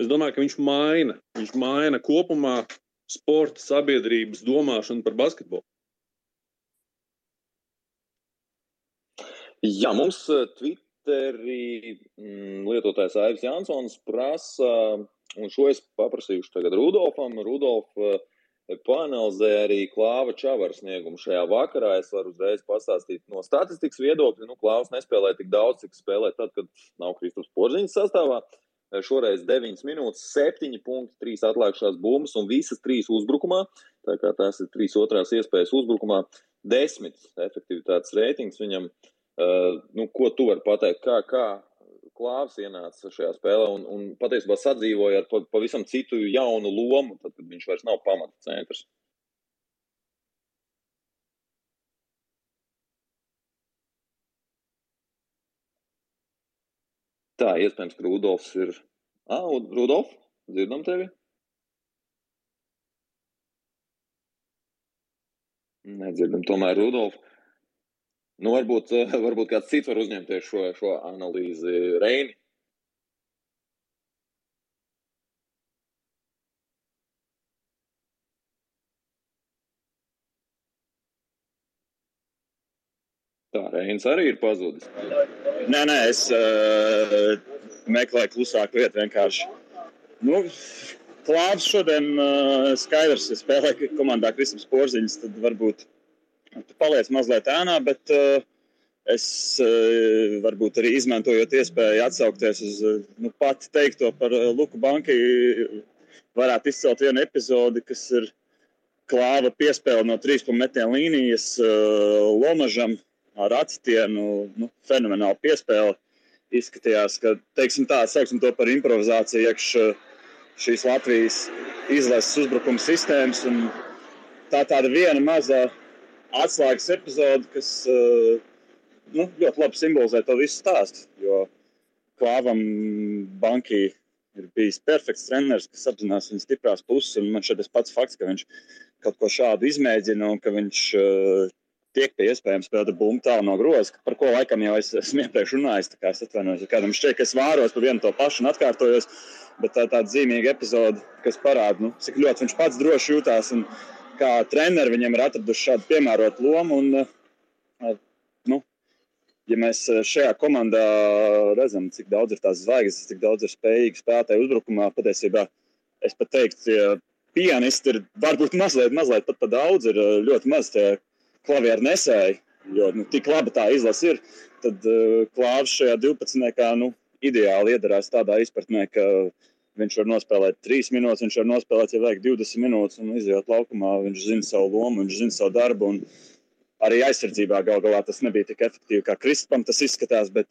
es domāju, ka viņš maina. Viņš maina kopumā sporta sabiedrības domāšanu par basketbolu.
Jā, mums Twitterī mm, lietotājs Aivs Jansons prasa Un šo es paprasīšu tagad Rudolfam. Rudolf eh, panelizē arī Klāva Čavara sniegumu šajā vakarā. Es varu uzreiz pastāstīt no statistikas viedokļa. Nu, Klāvs nespēlē tik daudz, cik spēlē tad, kad nav Kristaps Porziņas sastāvā. Eh, šoreiz 9 minūtes, 7 punkti, 3 atlikušās bumbas un visas 3 uzbrukumā. Tā kā tās ir 3 otrās iespējas uzbrukumā, 10 efektivitātes reitings viņam. Uh, nu, ko tu vari pateikt? Kā, kā klāvs ienāca šajā spēlē un, un patiesībā sadzīvoja ar pavisam citu jaunu lomu, tad, kad viņš vairs nav pamata centrs. Tā, iespējams, ka Rudolfs ir. Ah, Rudolf, dzirdam tevi? Nedzirdam, tomēr Rudolf. Nu, varbūt, eh, [laughs] varbūt kāds cits var uzņemties šo, šo analīzi Reini. Tā Reinis arī ir pazudis.
Nē, nē, es uh, meklēju klusāku vietu vienkārši. Nu, Klāvs šodien uh, skaidrs, ka spēlē komandā Kristaps Porziņš, tad varbūt tu paliec mazliet ēnā, bet uh, es uh, varbūt arī izmantojot iespēju atsaukties uz uh, nu, pati teikto par uh, Luku Banki, varētu izcelt vienu epizodi, kas ir klāva piespēle no trīs metienu līnijas uh, Lomažam ar acitienu, nu, fenomenāli piespēle. Izskatījās, ka, teiksim tā, sauksim to par improvizāciju iekš šīs Latvijas izlases uzbrukuma sistēmas. Tā tāda viena maza atslēgas epizode, kas uh, nu, ļoti labi simbolizē to visu stāstu. Jo klāvam Banki ir bijis perfekts treneris, kas apzinās viņa stiprās puses. Man šeit ir pats fakts, ka viņš kaut ko šādu izmēģina un ka viņš uh, tiek pie iespējams spēlēt bumbu tālu no groza, par ko laikam jau es esmu iepriekš runājis. Es atvainojos, ja kādam šķiet, ka es vāros par vienu to pašu un atkārtojos. Bet tā ir tāda zīmīga epizode, kas parāda, nu, cik ļoti viņš pats droši jutās un kā treneri viņam ir atraduši šādu piemērotu lomu. Un, uh, nu, ja mēs šajā komandā redzam, cik daudz ir tās zvaigznes, cik daudz ir spējīgi spēlētāji uzbrukumā, patiesībā es pat teiktu, ka pianisti ir varbūt mazliet, mazliet pat pa daudz, ir ļoti maz tie klavieru nesēji, jo nu, tik labi tā izlase ir, tad uh, klāvs šajā 12. Kā, nu, ideāli iedarās tādā izpratnē, ka viņš var nospēlēt 3 minūtes, viņš var nospēlēt, ja vajag 20 minūtes un iziet laukumā. Viņš zina savu lomu, viņš zina savu darbu. Arī aizsardzībā gal galā tas nebija tik efektīvi, kā Kristupam tas izskatās. Bet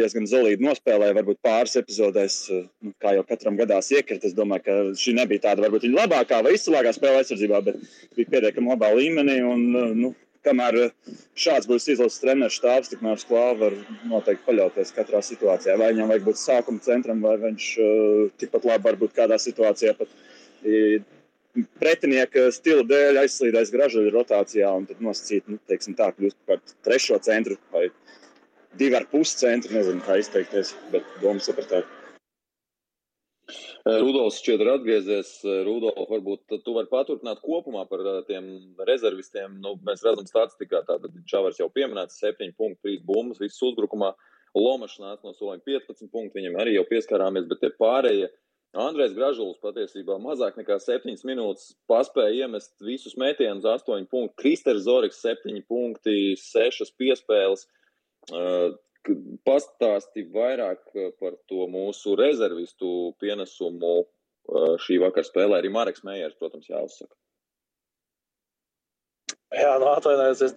diezgan zelīgi nospēlēja. Varbūt pāris epizodēs, nu, kā jau katram gadās, iekrita. Es domāju, ka šī nebija tāda varbūt viņa labākā vai izcilākā spēle aizsardzībā, bet bija pietiekami labā līmenī. Un, nu, kamēr šāds būs izlases treneris štābs, tikmēr sklāva var noteikti paļauties katrā situācijā. Vai viņam vajag būt sākuma centram, vai viņš tikpat labi var būt kādā situācijā. Pat, pretinieka stila dēļ aizslīdēs gražuļu rotācijā un tad nosacīt, nu, teiksim tā, kļūst par trešo centru vai divi ar pus centri, nezinu, kā izteikties, bet domu sapratāt.
Rudolfs šķiet ir atgriezies. Rudolf, varbūt tu vari paturpināt kopumā par tiem rezervistiem. Nu, mēs redzam statistikā, tātad Čavars jau pieminēts 7 punktu, 3 bumbas, viss uzbrukumā. Lomašs nāca no soliem 15 punktu, viņam arī jau pieskārāmies, bet tie pārējie. Andrēs Gražulis patiesībā mazāk nekā 7 minūtes paspēja iemest visus metienus, 8 punktu. Kristers Zoriks 7 punkti, 6 piespēles. Pastāsti vairāk par to mūsu rezervistu pienesumu šī vakara spēlē. Arī Marks Mējers, protams, jāuzsaka.
Jā, nu atvainojos, es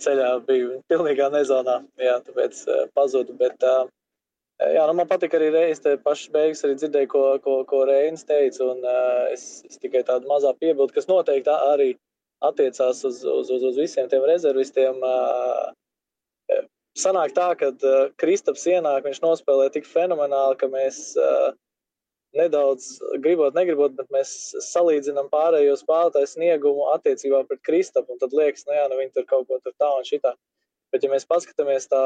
ceļā biju pilnīgā nezonā, jā, tāpēc pazudu, bet jā, nu man patika arī reiz te pašas beigas arī dzirdēju, ko, ko, ko Reinis teica, un es, es tikai tādu mazā piebildu, kas noteikti arī attiecās uz, uz, uz, uz visiem tiem rezervistiem, sanāk tā, ka uh, Kristaps ienāk, viņš nospēlē tik fenomenāli, ka mēs uh, nedaudz gribot, negribot, bet mēs salīdzinām pārējo spēlētāju sniegumu attiecībā pret Kristapu. Tad liekas, nu jā, nu viņi tur kaut ko tur tā un šitā. Bet, ja mēs paskatāmies tā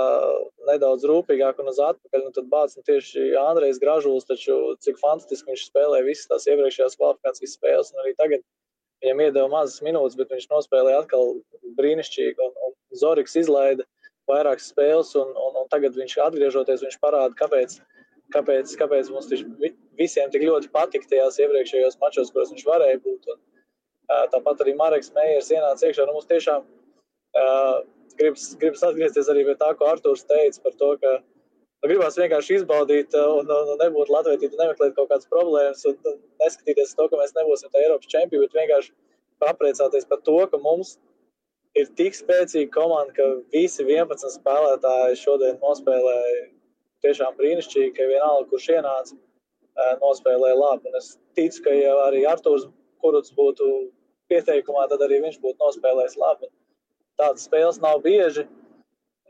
nedaudz rūpīgāk un uz atpakaļ, nu, tad bācis nu, tieši Andrejs Gražulis, taču cik fantastiski viņš spēlēja visas tās iepriekšējās kvalifikācijas spēles, un arī tagad viņam iedeva mazas minūtes, bet viņš nospēlēja atkal brīnišķīgi, un, un Zoriks izlaida vairākas spēles, un, un, un tagad viņš atgriežoties, viņš parāda, kāpēc, kāpēc, kāpēc mums visiem tik ļoti patika tajās iepriekšējos mačos, kuros viņš varēja būt. Un, tāpat arī Marks Meijers ienāca iekšā. Nu, mums tiešām uh, gribas, gribas atgriezties arī pie tā, ko Artūrs teica par to, ka nu, gribās vienkārši izbaudīt un, un, un nebūt latvietīti, nemeklēt kaut kādas problēmas un neskatīties to, ka mēs nebūsim tā Eiropas čempioni, bet vienkārši papriecāties par to, ka mums ir tik spēcīga komanda, ka visi 11 spēlētāji šodien nospēlēja tiešām brīnišķīgi, ka vienalga, kurš ienāca, nospēlēja labi. Un es ticu, ka ja arī Arthurs Kuruts būtu pieteikumā, tad arī viņš būtu nospēlējis labi. Tādas spēles nav bieži,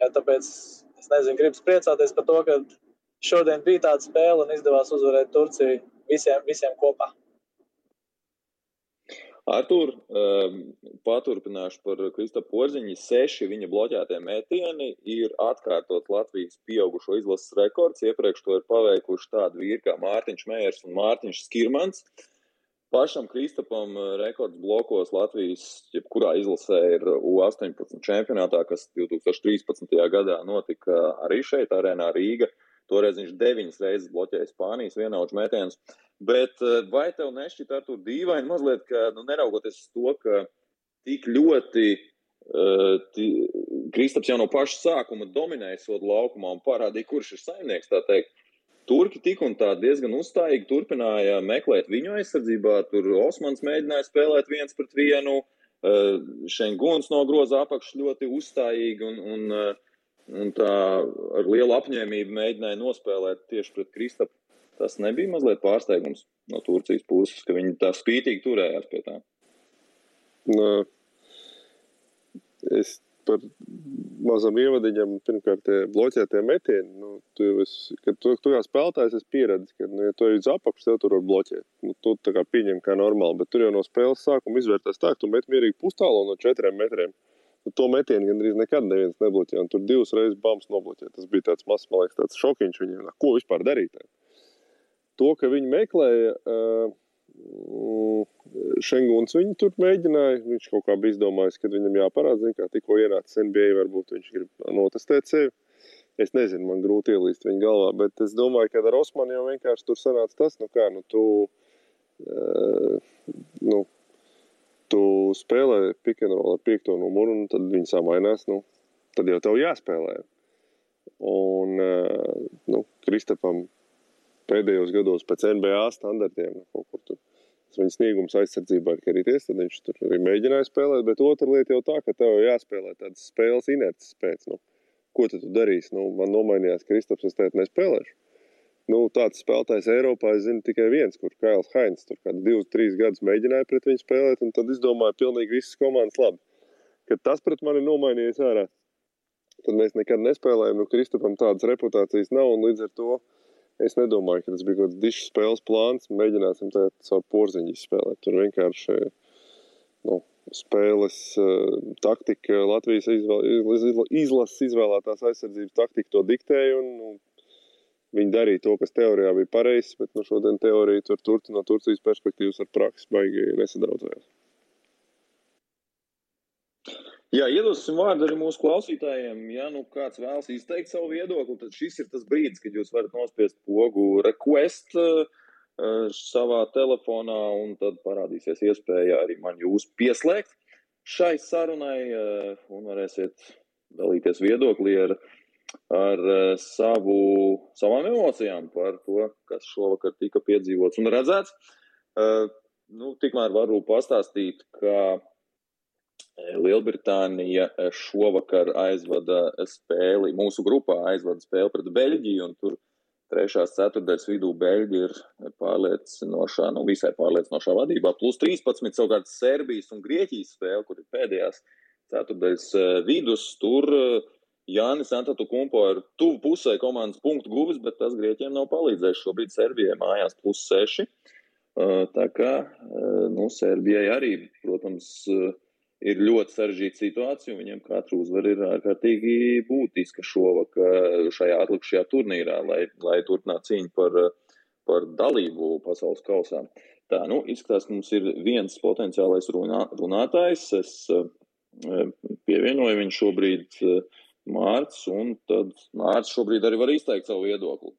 tāpēc es nezinu, gribu priecāties par to, ka šodien bija tāda spēle un izdevās uzvarēt Turciju visiem, visiem kopā.
Artur, um, paturpināšu par Kristapam Porziņu. Seši viņa bloķētie metieni ir atkārtot Latvijas pieaugušo izlases rekords. Iepriekš to ir paveikuši tādi vīri kā Mārtiņš Mējers un Mārtiņš Skirmans. Pašam Kristapam uh, rekords blokos Latvijas, jebkurā izlasē, ir U18 čempionātā, kas 2013. gadā notika arī šeit, arēnā Rīga. Toreiz viņš deviņas reizes bloķēja Spānijas vienauģu metienus. Bet eh, vai tev nešķiet ar to dīvaini mazliet, ka, nu, neraugoties uz to, ka tik ļoti uh, Kristaps jau no paša sākuma dominēja sodu laukumā un parādīja, kurš ir saimnieks, tā teikt, Turki tik un tā diezgan uzstājīgi turpināja meklēt viņu aizsardzībā. Tur Osmans mēģināja spēlēt viens pret vienu, uh, Šenguns no groza apakšs ļoti uzstājīgi un, un, un tā ar lielu apņēmību mēģināja nospēlēt tieši pret Kristapu tas nebija mazliet pārsteigums no Turcijas puses, ka viņi tā spītīgi turējās pie tā.
Nā, es par mazam ievadiņam, pirmkārt, tie bloķētie metieni. Nu, tu, esi, kad tu, tu kā spēlētājs esi pieredzējis, ka, nu, ja tu ej uz apakšu, tev tur var bloķēt. Nu, tu tā kā pieņem kā normāli, bet tur jau no spēles sākuma izvērtās tā, ka tu met mierīgi pustālo no četriem metriem. Nu, to metienu gandrīz nekad neviens nebloķēja, tur divas reizes bams nobloķēja. Tas bija tāds mazs, man liekas, tāds šokiņš viņiem. Ko vispār darīt? To, ka viņi meklēja. Uh, Šenguns viņu tur mēģināja. Viņš kaut kā bija izdomājis, ka viņam jāparāda, kā tikko ienācis NBA, varbūt viņš grib notestēt sevi. Es nezinu, man grūti ielīst viņa galvā, bet es domāju, ka ar Osmanu jau vienkārši tur sanāca tas, nu kā, nu tu, uh, nu, tu spēlē pikantrolu ar piekto numuru, un tad viņi samainās, nu, tad jau tev jāspēlē. Un, uh, nu, Kristapam pēdējos gados pēc NBA standartiem. Nu, kaut kur tur viņa sniegums aizsardzībā ir karīties, tad viņš tur arī mēģināja spēlēt. Bet otra lieta jau tā, ka tev jāspēlē tādas spēles inerces pēc. Nu, ko tu darīsi? Nu, man nomainījās Kristaps, es teicu, nespēlēšu. Nu, tāds spēlētājs Eiropā, es zinu tikai viens, kur Kails Hainz tur kāds divus, trīs gadus mēģināja pret viņu spēlēt, un tad izdomāja pilnīgi visas komandas labi. Kad tas pret mani nomainījās ārā, tad mēs nekad nespēlējam. Nu, Kristapam tādas reputācijas nav, un līdz ar to Es nedomāju, ka tas bija kaut kāds dišs spēles plāns. Mēģināsim tagad caur porziņu izspēlēt. Tur vienkārši nu, spēles uh, taktika, Latvijas izvēl, izlases izvēlētās aizsardzības taktika to diktēja. Un, nu, viņi darīja to, kas teorijā bija pareizs, bet nu, šodien teorija tur, tur no Turcijas perspektīvas ar praksi baigi nesadraudzējās.
Jā, iedosim vārdu arī mūsu klausītājiem. Ja nu kāds vēlas izteikt savu viedokli, tad šis ir tas brīdis, kad jūs varat nospiest pogu request uh, savā telefonā, un tad parādīsies iespēja arī man jūs pieslēgt šai sarunai, uh, un varēsiet dalīties viedoklī ar, ar uh, savu, savām emocijām par to, kas šovakar tika piedzīvots un redzēts. Uh, nu, tikmēr varu pastāstīt, ka Lielbritānija eh, šovakar aizvada spēli, mūsu grupā aizvada spēli pret Beļģiju, un tur trešās ceturdaļas vidū Beļģi ir pārliecinošā, nu visai pārliecinošā vadībā, plus 13 savukārt Serbijas un Grieķijas spēle, kur ir pēdējās ceturdaļas eh, vidus, tur eh, Jānis Antatu Kumpo ir tuvu pusē komandas punktu guvis, bet tas Grieķiem nav palīdzējis. Šobrīd Serbijai mājās plus 6. Tā kā, nu, Serbijai arī, protams, ir ļoti sarežģīta situācija, un viņiem katra uzvara ir ārkārtīgi būtiska šovakar šajā atlikušajā turnīrā, lai, lai turpinātu cīņu par, par dalību pasaules kausā. Tā, nu, izskatās, ka mums ir viens potenciālais runā, runātājs. Es eh, pievienoju viņu šobrīd Mārts, un tad Mārts šobrīd arī var izteikt savu viedokli.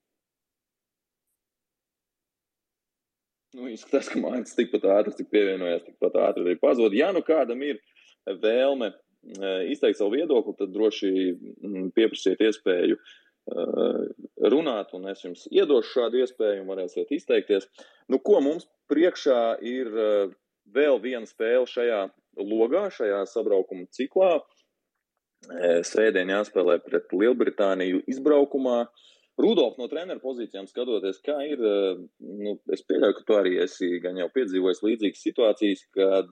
Nu, izskatās, ka Mārcis tikpat ātri, cik pievienojās, tikpat ātri arī pazūd. Ja nu kādam ir vēlme e, izteikt savu viedokli, tad droši mm, pieprasiet iespēju e, runāt, un es jums iedošu šādu iespēju, un varēsiet izteikties. Nu, ko mums priekšā ir e, vēl viena spēle šajā logā, šajā sabraukuma ciklā? Svētdien jāspēlē pret Lielbritāniju izbraukumā. Uh, Rudolf no treneru pozīcijām skatoties, kā ir, eh, nu, es pieļauju, ka tu arī esi gan jau piedzīvojis līdzīgas situācijas, kad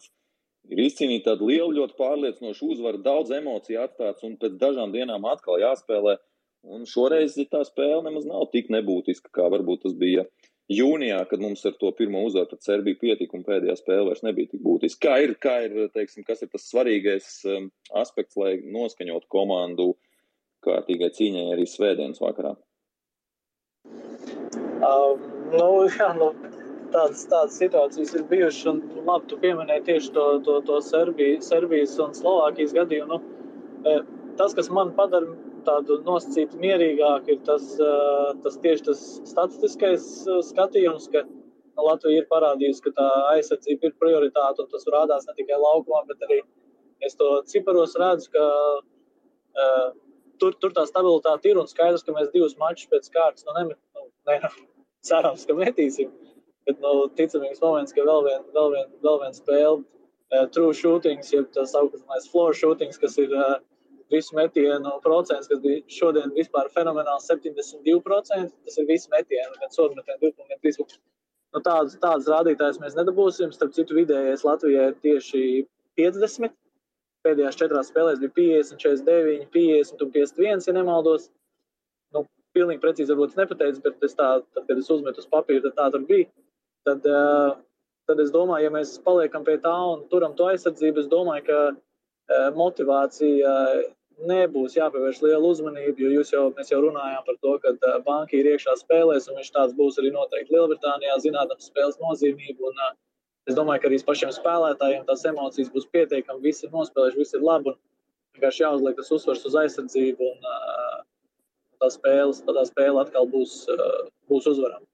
ir izcīnīta tāda liela, ļoti pārliecinoša uzvara, daudz emociju atstāts un pēc dažām dienām atkal jāspēlē. Un šoreiz tā spēle nemaz nav tik nebūtiska, kā varbūt tas bija jūnijā, kad mums ar to pirmo uzvaru pret Serbiju pietika un pēdējā spēle vairs nebija tik būtiska. Kā ir, kā ir teiksim, kas ir tas svarīgais um, aspekts, lai noskaņotu komandu kārtīgai cīņai arī svētdienas vakarā?
Uh, nu, jā, nu, tādas, tādas situācijas ir bijušas. Un, labi, tu pieminēji tieši to, to, to Serbiju, Serbijas un Slovākijas gadījumu. Nu, tas, kas man padara tādu nosacītu mierīgāku, ir tas, tas tieši tas statistiskais skatījums, ka Latvija ir parādījusi, ka tā aizsardzība ir prioritāte, un tas rādās ne tikai laukumā, bet arī es to ciparos redzu, ka uh, tur, tur tā stabilitāte ir un skaidrs, ka mēs divus mačus pēc kārtas nu, nemet, nu, ne, [laughs] cerams, ka metīsim. Bet nu, ticamības moments, ka vēl viena vēl vien, vēl vien spēle, uh, true shootings, jeb tas augstākais floor shootings, kas ir uh, visu metienu procents, kas bija šodien vispār fenomenāls 72%. Tas ir visu metienu, gan sodu metienu, 2,3. Nu, tādas, tādas rādītājas mēs nedabūsim. Starp citu, vidējais Latvijai ir tieši 50. pēdējās četrās spēlēs bija 50, 49, 50 un 51, ja nemaldos. Nu, pilnīgi precīzi varbūt nepateicu, bet es tā, tad, kad es uzmetu uz papīra, tad tā tur bija. Tad, tad es domāju, ja mēs paliekam pie tā un turam to aizsardzību, es domāju, ka uh, motivācija nebūs jāpievērš liela uzmanība, jo jau, mēs jau runājām par to, ka banka ir iekšā spēlēs, un viņš tāds būs arī noteikti Lielbritānijā, zinādams spēles nozīmību. Un, Es domāju, ka arī pašiem spēlētājiem tās emocijas būs pietiekami. Visi ir nospēlējuši, viss ir labi. Vienkārši jāuzliek tas uzsvars uz aizsardzību, un tā spēle, tā spēle atkal būs, būs uzvarama.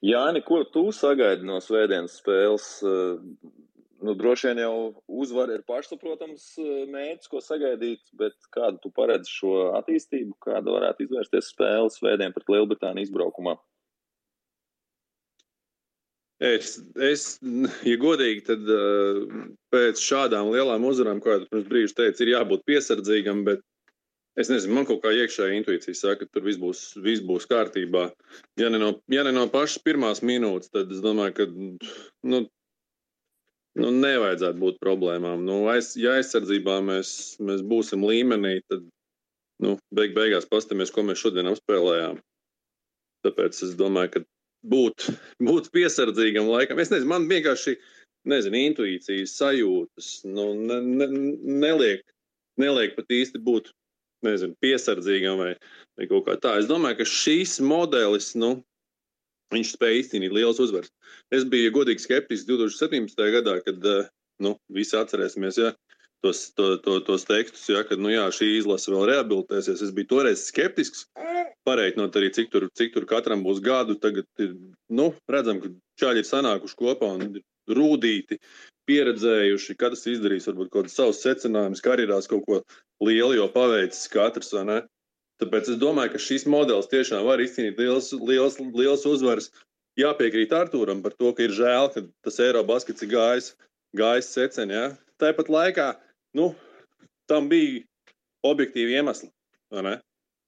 Jāni, ko tu sagaidi no svētdienas spēles? Nu, droši vien jau uzvara ir pašsaprotams mērķis, ko sagaidīt, bet kādu tu paredzi šo attīstību, kāda varētu izvērsties spēle svētdien pret Lielbritāniju izbraukumā?
Es, es, ja godīgi, tad uh, pēc šādām lielām uzvarām, kā jau pirms brīža teicu, ir jābūt piesardzīgam. Bet es nezinu, man kaut kā iekšējā intuīcija saka, ka tur viss būs, viss būs kārtībā. Ja ne, no, ja ne no pašas pirmās minūtes, tad es domāju, ka nu, nu, nevajadzētu būt problēmām. Nu, aiz, ja aizsardzībā mēs, mēs būsim līmenī, tad nu, beig beigās paskatīsimies, ko mēs šodien apspēlējām. Tāpēc es domāju, ka būt, būt piesardzīgam laikam. Es nezinu, man vienkārši nezinu, intuīcijas sajūtas nu, ne, ne, neliek, neliek pat īsti būt nezinu, piesardzīgam vai, vai kaut kā tā. Es domāju, ka šīs modelis, nu, viņš spēja izcīnīt liels uzvaras. Es biju godīgi skeptisks 2017. gadā, kad nu, visi atcerēsimies, ja, tos, to, to, tos tekstus, ja, ka nu, jā, šī izlase vēl rehabilitēsies. Es biju toreiz skeptisks pareiķinot arī, cik tur, cik tur katram būs gadu. Tagad ir, nu, redzam, ka čāļi ir sanākuši kopā un rūdīti, pieredzējuši, kad tas izdarīs varbūt kaut kādus savus secinājumus, karjerās kaut ko lielu jau paveicis katrs. Tāpēc es domāju, ka šis modelis tiešām var izcīnīt liels, liels, liels uzvaras. Jāpiekrīt Arthūram par to, ka ir žēl, ka tas Eirobaskets ir gājis, gājis secen. Ja? Tāpat laikā nu, tam bija objektīvi iemesli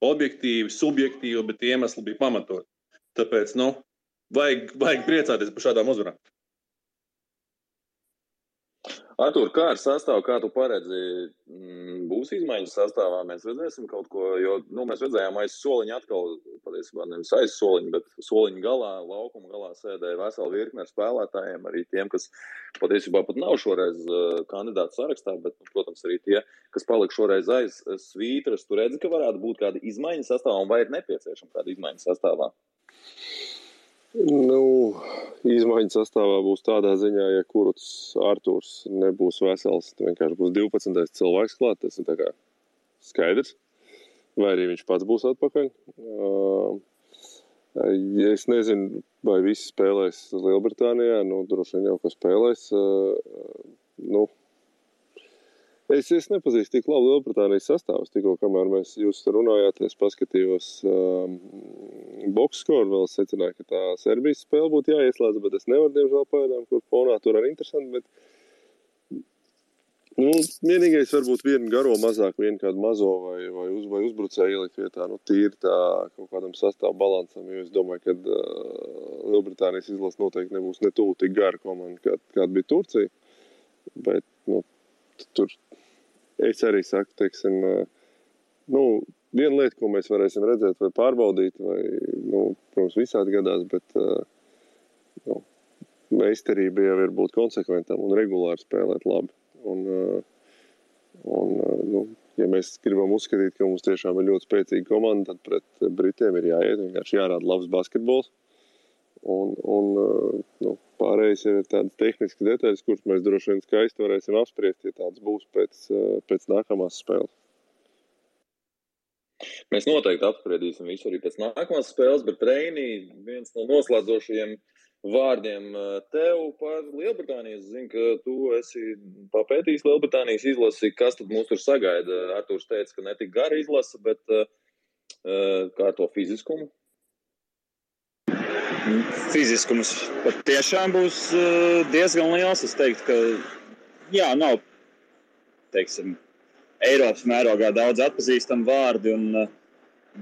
objektīvi, subjektīvi, bet iemesli bija pamatot. Tāpēc nu, vajag, vajag priecāties par šādām uzvarām.
Artur, kā ar sastāvu, kā tu paredzi, mm, būs izmaiņas sastāvā? Mēs redzēsim kaut ko, jo nu, mēs redzējām aiz soliņa atkal, patiesībā nevis aiz soliņa, bet soliņa galā, laukuma galā sēdēja vesela virkne ar spēlētājiem, arī tiem, kas patiesībā pat nav šoreiz uh, kandidātu sarakstā, bet, nu, protams, arī tie, kas palika šoreiz aiz svītras. Tu redzi, ka varētu būt kāda izmaiņa sastāvā un vai ir nepieciešama kāda izmaiņa sastāvā?
Nu, izmaiņas sastāvā būs tādā ziņā, ja kurus Arthurs nebūs vesels, tad vienkārši būs 12. cilvēks klāt. Tas ir skaidrs. Vai arī viņš pats būs atpakaļ. Es nezinu, vai visi spēlēs Lielbritānijā. Nu, droši vien jau, ka spēlēs. Nu, Es, es nepazīstu tik labi Lielbritānijas sastāvus. Tikko, kamēr mēs jūs runājāt, es paskatījos um, boxskoru, vēl secināju, ka tā Serbijas spēle būtu jāieslēdz, bet es nevaru, diemžēl, pagaidām, kur fonā tur arī interesanti. Bet, nu, vienīgais varbūt vienu garo mazāk, vienu kādu mazo vai, vai, uz, vai uzbrucēju ielikt vietā, nu, tīri tā kaut kādam sastāvu balansam, jo es domāju, ka uh, Lielbritānijas izlase noteikti nebūs ne tuvu tik gara komanda, kā, kāda bija Turcija. Bet, nu, tur es arī saku, teiksim, nu, viena lieta, ko mēs varēsim redzēt vai pārbaudīt, vai, nu, protams, visādi gadās, bet nu, meistarība jau ir būt konsekventam un regulāri spēlēt labi. Un, un, nu, ja mēs gribam uzskatīt, ka mums tiešām ir ļoti spēcīga komanda, tad pret Britiem ir jāiet, vienkārši jārāda labs basketbols. Un, un nu, pārējais ir tādas tehniskas detaļas, kuras mēs droši vien skaisti varēsim apspriest, ja tāds būs pēc, pēc nākamās spēles.
Mēs noteikti apspriedīsim visu arī pēc nākamās spēles, bet Reinī viens no noslēdzošajiem vārdiem tev par Lielbritāniju. Es zinu, ka tu esi papētījis Lielbritānijas izlasi, kas tad mūs tur sagaida. Artūrs teica, ka ne tik gara izlase, bet kā ar to fiziskumu?
Fiziskums patiešām būs eh, diezgan liels. Es teiktu, ka jā, nav teiksim, Eiropas mērogā daudz atpazīstamu vārdu. Un, uh,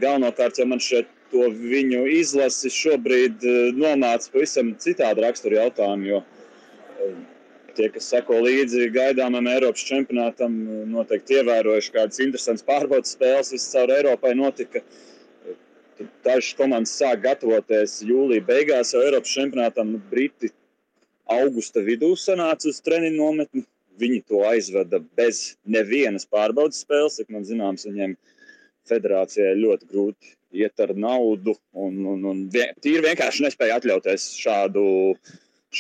galvenokārt, ja man šeit to viņu izlasi šobrīd uh, nomāca pavisam citādu raksturu jautājumu. Jo uh, tie, kas seko līdzi gaidāmam Eiropas čempionātam, noteikti ievērojuši kādas interesantas pārbaudas spēles viscaur Eiropai notika. Dažas komandas sāk gatavoties jūlijā beigās jau Eiropas čempionātam. Briti augusta vidū sanāca uz treniņu nometni. Viņi to aizveda bez nevienas pārbaudas spēles. Cik man zināms, viņiem federācijai ļoti grūti iet ar naudu. Un, un, un vien, tīri vienkārši nespēja atļauties šādu,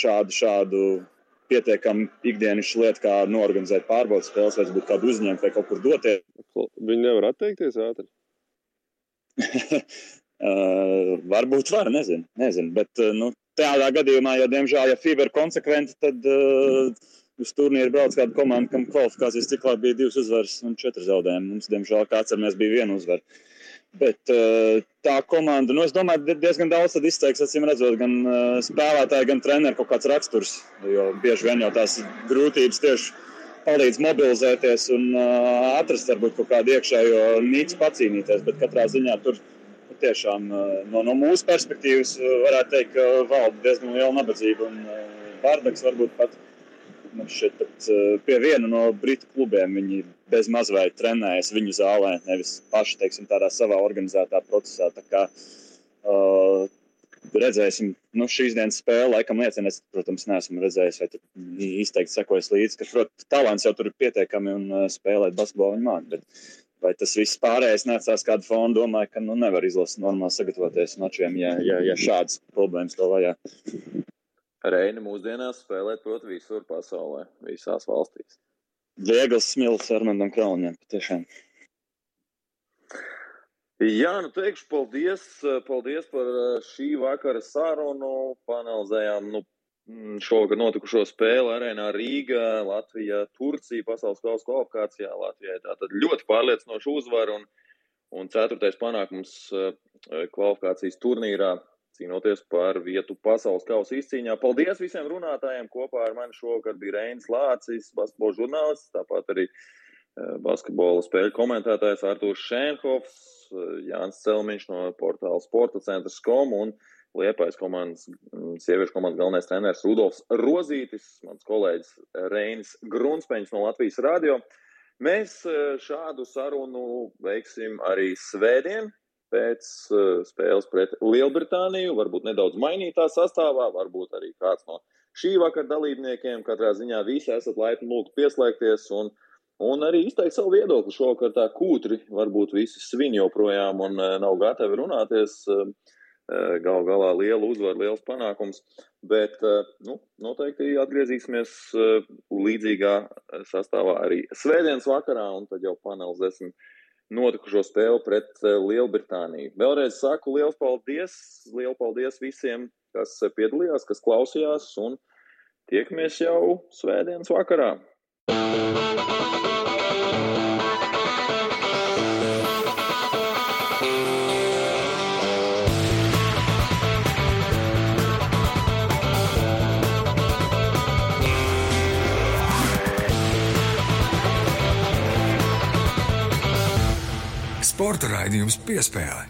šādu, šādu pietiekami ikdienas lietu, kā norganizēt pārbaudas spēles, vai būt kādu uzņēmumu vai kaut kur doties.
Viņi nevar atteikties ātri.
Uh, [laughs] varbūt var, nezinu. nezinu. Bet uh, nu, tādā gadījumā, ja diemžēl, ja FIBA ir konsekventi, tad uh, uz turnīru brauc kāda komanda, kam kvalifikācijas ciklā bija divas uzvaras un četras zaudējumi. Mums, diemžēl, ar mēs bija viena uzvara. Bet uh, tā komanda, nu, es domāju, diezgan daudz izteiks, acīm redzot, gan uh, spēlētāji, gan treneru kaut kāds raksturs. Jo bieži vien jau tās grūtības tieši palīdz mobilizēties un uh, atrast varbūt kaut kādu iekšējo nīcu pacīnīties. Bet katrā ziņā tur tiešām no, no mūsu perspektīvas varētu teikt, ka valda diezgan liela nabadzība un bardaks varbūt pat Man šķiet, pat pie viena no britu klubiem viņi bez mazliet trenējas viņu zālē, nevis paši teiksim, tādā savā organizētā procesā. Tā kā, uh, redzēsim, nu, šīs dienas spēle laikam liecina, es, protams, neesmu redzējis, vai izteikti sekojis līdzi, ka, protams, talants jau tur ir pietiekami un spēlēt basketbolu viņa māk. Bet, vai tas viss pārējais necās kādu fonu, domāju, ka nu, nevar izlasīt normāli sagatavoties mačiem, ja, ja, ja šādas problēmas to vajag.
Reini mūsdienās spēlēt, protams, visur pasaulē, visās valstīs.
Viegls smilts Armandam Kalniņam, patiešām.
Jā, nu teikšu paldies, paldies par šī vakara sarunu. Panelizējām nu, šogad notikušo spēli arēnā Rīgā, Latvija, Turcija pasaules kausa kvalifikācijā. Latvijai tātad ļoti pārliecinoši uzvaru un, un ceturtais panākums kvalifikācijas turnīrā cīnoties par vietu pasaules kausa izcīņā. Paldies visiem runātājiem! Kopā ar mani šovakar bija Reinis Lācis, basketbola žurnālists, tāpat arī eh, basketbola spēļu komentētājs Artūrs Šēnhofs, eh, Jānis Celmiņš no portāla Sporta centrs kom un Liepais komandas, mm, sieviešu komandas galvenais treneris Rudolfs Rozītis, mans kolēģis Reinis Grunspeņš no Latvijas radio. Mēs eh, šādu sarunu veiksim arī svētdien, pēc uh, spēles pret Lielbritāniju, varbūt nedaudz mainītā sastāvā, varbūt arī kāds no šī vakara dalībniekiem. Katrā ziņā visi esat laipni lūgti pieslēgties un, un arī izteikt savu viedokli. Šovakar tā kūtri varbūt visi svin joprojām un uh, nav gatavi runāties. Uh, Galu galā liela uzvara, liels panākums, bet nu, noteikti atgriezīsimies līdzīgā sastāvā arī svētdienas vakarā, un tad jau panelizēsim notikušo spēli pret eh, Lielbritāniju. Vēlreiz saku lielu paldies, lielu paldies visiem, kas eh, piedalījās, kas klausījās, un tiekamies jau svētdienas vakarā.
Sporta raidījums piespēlē.